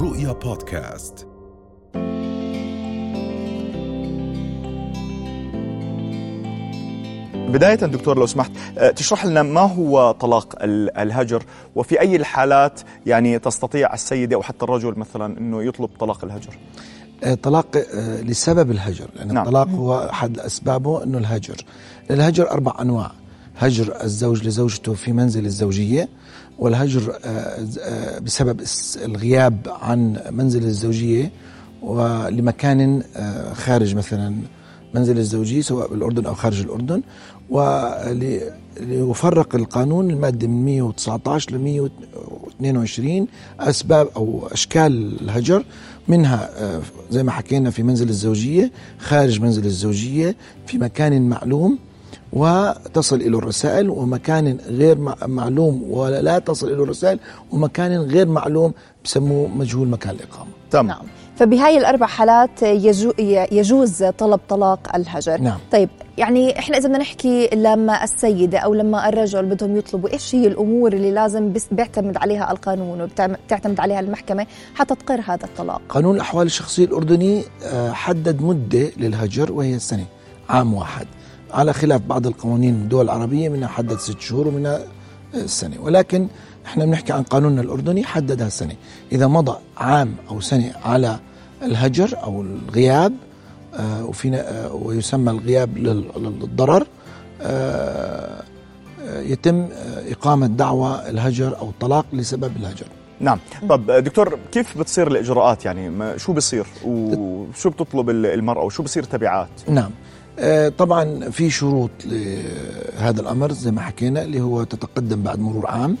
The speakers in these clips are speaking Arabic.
رؤيا بودكاست. بداية دكتور لو سمحت آه، تشرح لنا ما هو طلاق ال- الهجر؟ وفي أي الحالات يعني تستطيع السيدة أو حتى الرجل مثلا أنه يطلب طلاق الهجر؟ آه، طلاق آه، لسبب الهجر. لأن نعم. نعم. الطلاق هو أحد أسبابه أنه الهجر. الهجر أربع أنواع. هجر الزوج لزوجته في منزل الزوجية والهجر آه، آه، بسبب الغياب عن منزل الزوجية ولمكان آه، خارج مثلا منزل الزوجية سواء بالأردن أو خارج الأردن. وليفرق القانون المادة من 119 ل 122 أسباب أو أشكال الهجر. منها زي ما حكينا في منزل الزوجية خارج منزل الزوجية في مكان معلوم. وتصل إلى الرسائل ومكان غير مع- معلوم ولا لا تصل إلى الرسائل ومكان غير معلوم بسموه مجهول مكان الإقامة. تم نعم. فبهاي الأربع حالات يجو يجوز طلب طلاق الهجر نعم. طيب يعني إحنا إذا بدنا نحكي لما السيدة أو لما الرجل بدهم يطلبوا إيش هي الأمور اللي لازم بيعتمد عليها القانون وبتعتمد عليها المحكمة حتى تقر هذا الطلاق؟ قانون الأحوال الشخصية الأردني آه، حدد مدة للهجر وهي السنة عام واحد. على خلاف بعض القوانين الدول العربية منها حدد ست شهور ومنها السنة ولكن إحنا بنحكي عن قانوننا الأردني حددها السنة إذا مضى عام أو سنة على الهجر أو الغياب آه، وفينا آه، ويسمى الغياب لل- للضرر آه، يتم إقامة دعوى الهجر أو الطلاق لسبب الهجر. نعم. طب دكتور كيف بتصير الإجراءات؟ يعني شو بصير وشو بتطلب ال- المرأة؟ وشو بصير تبعات؟ نعم. طبعا في شروط لهذا الأمر زي ما حكينا اللي هو تتقدم بعد مرور عام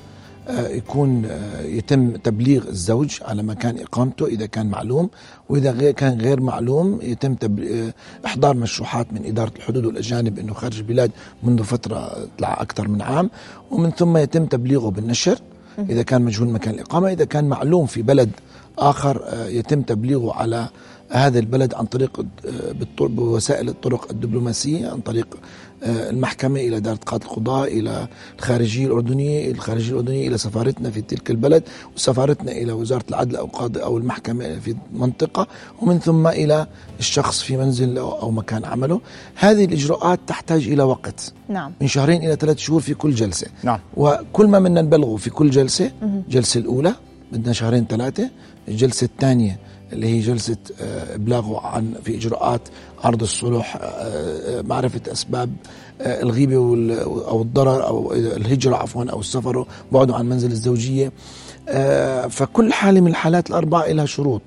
آه، يكون آه، يتم تبليغ الزوج على مكان إقامته إذا كان معلوم وإذا غير كان غير معلوم يتم آه، إحضار مشروحات من إدارة الحدود والأجانب إنه خارج البلاد منذ فترة طلع أكثر من عام ومن ثم يتم تبليغه بالنشر إذا كان مجهول مكان الإقامة إذا كان معلوم في بلد آخر آه، يتم تبليغه على هذا البلد عن طريق آه، بوسائل الطرق الدبلوماسية عن طريق آه، المحكمة إلى دائره قضاء القضاء إلى الخارجية الأردنية الخارجية الأردنية إلى سفارتنا في تلك البلد وسفارتنا إلى وزارة العدل أو قاضي أو المحكمة في منطقة ومن ثم إلى الشخص في منزل أو أو مكان عمله. هذه الإجراءات تحتاج إلى وقت. نعم. من شهرين إلى ثلاث شهور في كل جلسة. نعم. وكل ما بدنا نبلغه في كل جلسة الجلسة الأولى بدنا شهرين ثلاثة الجلسة الثانية اللي هي جلسة آه، إبلاغه عن في إجراءات عرض الصلح آه، آه، معرفة أسباب الغيبة وال- أو الضرر أو الهجرة عفوا أو السفر بعده عن منزل الزوجية. فكل حالة من الحالات الأربعة لها شروط.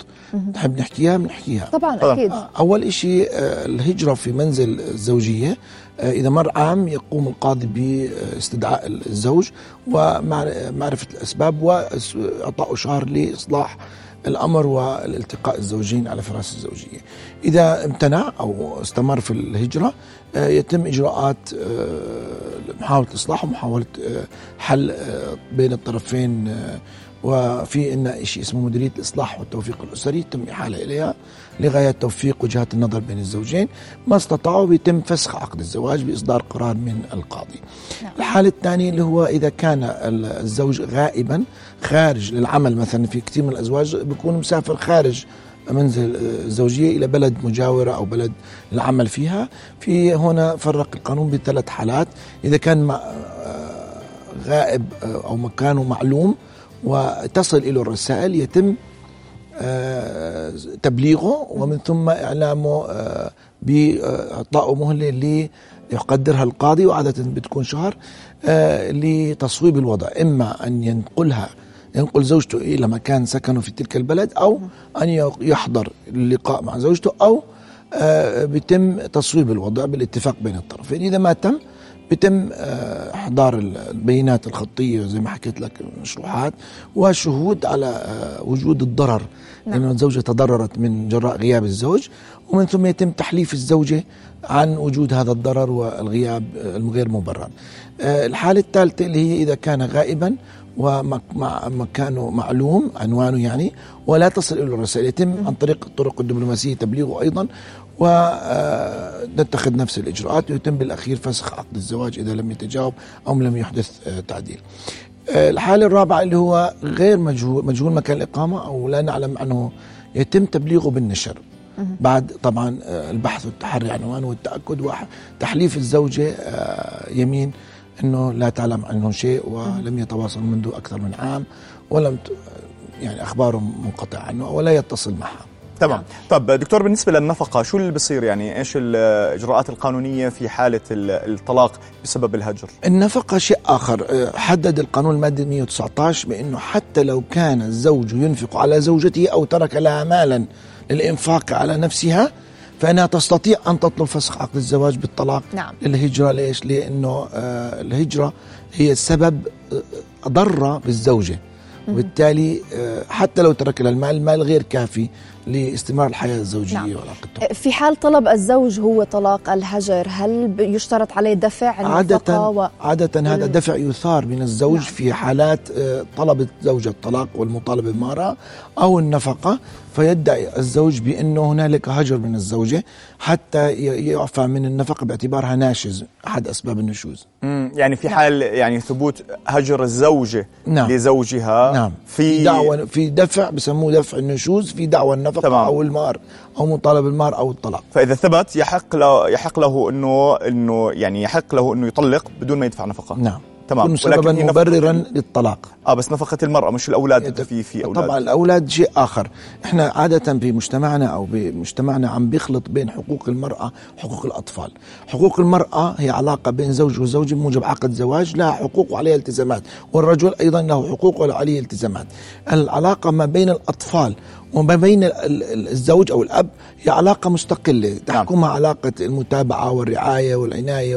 نحب نحكيها بنحكيها طبعا طبعاً. أكيد. أول شيء الهجرة في منزل الزوجية. إذا مر عام يقوم القاضي باستدعاء الزوج ومعرفة الأسباب وإعطائه شهر لإصلاح الأمر والالتقاء الزوجين على فراش الزوجية. إذا امتنع أو استمر في الهجرة آه، يتم إجراءات آه، محاولة إصلاح ومحاولة آه، حل بين الطرفين وفي عندنا شيء اسمه مديرية الإصلاح والتوفيق الأسري يتم إحالة إليها. لغاية توفيق وجهات النظر بين الزوجين ما استطاعوا بيتم فسخ عقد الزواج بإصدار قرار من القاضي. نعم. الحالة الثانية اللي هو إذا كان ال- الزوج غائبا خارج للعمل مثلا في كثير من الأزواج بيكون مسافر خارج منزل الزوجية إلى بلد مجاورة أو بلد العمل فيها في هنا فرق القانون بثلاث حالات إذا كان مع- غائب أو مكانه معلوم وتصل إلى الرسائل يتم آه، تبليغه ومن ثم إعلامه آه، بإعطائه مهلة يقدرها القاضي وعادة بتكون شهر آه، لتصويب الوضع. إما أن ينقلها ينقل زوجته إلى مكان سكنه في تلك البلد أو أن يحضر اللقاء مع زوجته أو آه، بيتم تصويب الوضع بالاتفاق بين الطرفين. إذا ما تم بيتم آه، إحضار البيانات الخطية زي ما حكيت لك المشروحات وشهود على آه، وجود الضرر. نعم. لأن الزوجة تضررت من جراء غياب الزوج ومن ثم يتم تحليف الزوجة عن وجود هذا الضرر والغياب الغير مبرر. آه، الحالة الثالثة اللي هي إذا كان غائبا ومكانه معلوم عنوانه يعني ولا تصل إلى الرسائل. يتم عن طريق الطرق الدبلوماسية تبليغه أيضا ونتخذ نفس الإجراءات ويتم بالأخير فسخ عقد الزواج إذا لم يتجاوب أو لم يحدث آه، تعديل. آه، الحالة الرابعة اللي هو غير مجهول مجهول مكان الإقامة أو لا نعلم عنه يتم تبليغه بالنشر. بعد طبعا آه، البحث والتحري عنوان والتأكد وتحليف الزوجة آه، يمين أنه لا تعلم عنه شيء ولم يتواصل منذ أكثر من عام ولم يعني أخباره منقطع عنه ولا يتصل معها. تمام. طب دكتور بالنسبة للنفقة شو اللي بصير يعني إيش الإجراءات القانونية في حالة ال- الطلاق بسبب الهجر؟ النفقة شيء آخر. آه، حدد القانون المادي 119 بأنه حتى لو كان الزوج ينفق على زوجته أو ترك لها مالا للإنفاق على نفسها فإنها تستطيع أن تطلب فسخ عقد الزواج بالطلاق نعم. للهجرة. ليش؟ لأنه آه، الهجرة هي سبب آه، ضرة بالزوجة. وبالتالي آه، حتى لو ترك لها المال المال غير كافي. لاستمرار الحياة الزوجية نعم. وعلاقتهم في حال طلب الزوج هو طلاق الهجر هل يشترط عليه دفع النفقة عادة و... عادة هذا وال- دفع يثار من الزوج نعم. في حالات آه، طلب الزوجة الطلاق والمطالبة بالمهرة أو النفقة فيدعي الزوج بأنه هنالك هجر من الزوجة حتى يعفى من النفقة باعتبارها ناشز أحد أسباب النشوز يعني في حال يعني ثبوت هجر الزوجة نعم. لزوجها نعم في دعوة في دفع بسموه دفع النشوز في دعوى النفقة تمام. أو المهر أو مطالبة بالمهر أو الطلاق. فإذا ثبت يحق له يحق له إنه إنه يعني يحق له إنه يطلق بدون ما يدفع نفقة. نعم. تمام. سببا مبررا للطلاق. آه بس نفقة المرأة مش الأولاد في في أولاد. طبعا الأولاد شيء آخر. إحنا عادة في مجتمعنا أو بمجتمعنا عم بيخلط بين حقوق المرأة وحقوق الأطفال. حقوق المرأة هي علاقة بين زوج وزوجه بموجب عقد زواج لها حقوق وعليها التزامات. والرجل أيضا له حقوق وعليه التزامات. العلاقة ما بين الأطفال وما بين ال- ال- الزوج أو الأب هي علاقة مستقلة. تحكمها علاقة المتابعة والرعاية والعناية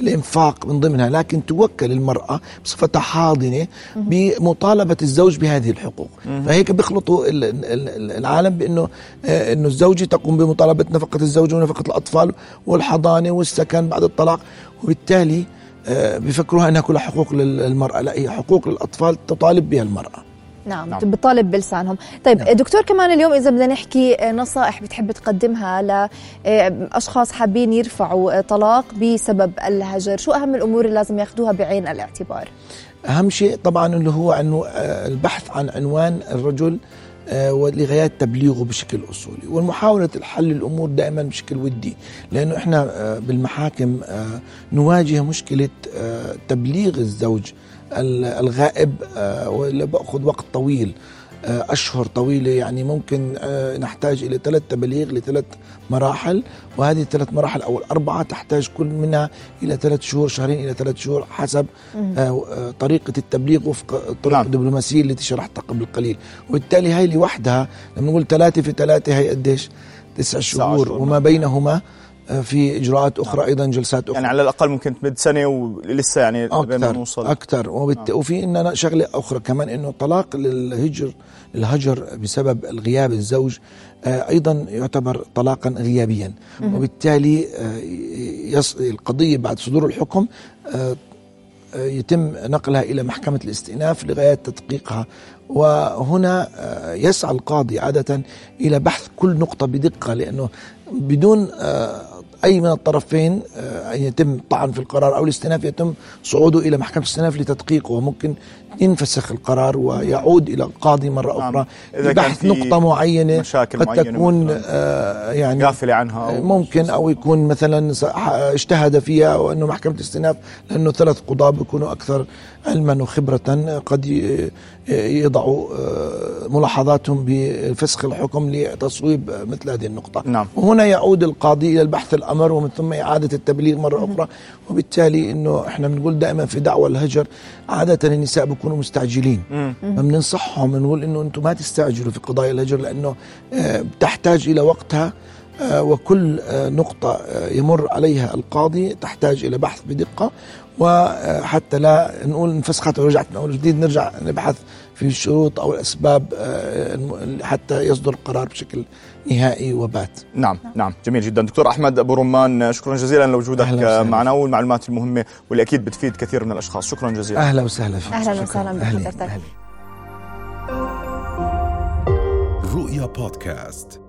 والإنفاق من ضمنها لكن توكل المرأة بصفتها حاضنة بمطالبة الزوج بهذه الحقوق. فهيك بيخلطوا ال- ال- ال- العالم بأنه آه، إنه الزوجة تقوم بمطالبة نفقة الزوج ونفقة الأطفال والحضانة والسكن بعد الطلاق وبالتالي آه، بيفكروها إنها كلها حقوق للمرأة. لا هي حقوق للأطفال تطالب بها المرأة. نعم, نعم. بتطالب بلسانهم طيب نعم. دكتور كمان اليوم إذا بدنا نحكي نصائح بتحب تقدمها لأشخاص حابين يرفعوا طلاق بسبب الهجر شو أهم الأمور اللي لازم ياخذوها بعين الاعتبار أهم شيء طبعا اللي هو آه، البحث عن عنوان الرجل آه، ولغاية تبليغه بشكل أصولي. والمحاولة الحل الأمور دائما بشكل ودي لأنه إحنا آه، بالمحاكم آه، نواجه مشكلة تبليغ الزوج ال- الغائب آه، واللي بأخذ وقت طويل. آه، أشهر طويلة يعني ممكن آه، نحتاج إلى ثلاث تباليغ لثلاث مراحل وهذه الثلاث مراحل أو الأربعة تحتاج كل منها إلى ثلاث شهور شهرين إلى ثلاث شهور حسب آه، طريقة التبليغ وفق الطرق نعم. الدبلوماسية التي شرحتها قبل قليل وبالتالي هاي لوحدها لما نقول ثلاثة في ثلاثة هي قديش تسع شهور شهور. وما بينهما في إجراءات أخرى أيضا جلسات أخرى. يعني على الأقل ممكن تمد سنه ولسه يعني بين ما أكثر نوصل. أكثر. وبالت... وفي اننا شغلة أخرى كمان إنه طلاق للهجر الهجر بسبب الغياب الزوج آه، أيضا يعتبر طلاقا غيابيا. وبالتالي آه، يص... القضية بعد صدور الحكم آه، آه، يتم نقلها إلى محكمة الاستئناف لغاية تدقيقها. وهنا آه، يسعى القاضي عادة إلى بحث كل نقطة بدقة لأنه بدون آه، أي من الطرفين آه، أن يتم الطعن في القرار أو الاستئناف يتم صعوده إلى محكمة الاستئناف لتدقيقه. وممكن ينفسخ القرار ويعود إلى القاضي مرة نعم. أخرى إذا كان بحث نقطة معينة مشاكل قد معينة تكون آه، يعني غافله عنها أو ممكن أو يكون مثلا اجتهد فيها وأنه محكمة الاستئناف لأنه ثلاث قضاة بيكونوا أكثر علما وخبرة قد يضعوا آه، ملاحظاتهم بفسخ الحكم لتصويب مثل هذه النقطة نعم. وهنا يعود القاضي إلى البحث الأمر ومن ثم إعادة التبليغ مرة أخرى وبالتالي إنه إحنا بنقول دائما في دعوى الهجر عادة النساء بيكونوا مستعجلين. فبننصحهم بنقول إنه أنتم ما تستعجلوا في قضايا الهجر لأنه آه، بتحتاج إلى وقتها آه، وكل آه، نقطة يمر عليها القاضي تحتاج إلى بحث بدقة. وحتى لا نقول انفسخت ورجعت من أول جديد نرجع نبحث في الشروط أو الأسباب آه، حتى يصدر القرار بشكل نهائي وبات نعم نعم جميل جدا دكتور أحمد أبو رمان شكرا جزيلا لوجودك. معنا والمعلومات المهمة واللي أكيد بتفيد كثير من الأشخاص شكرا جزيلا أهلا وسهلا فيك شكراً. وسهلاً. بحضرتك. رؤيا بودكاست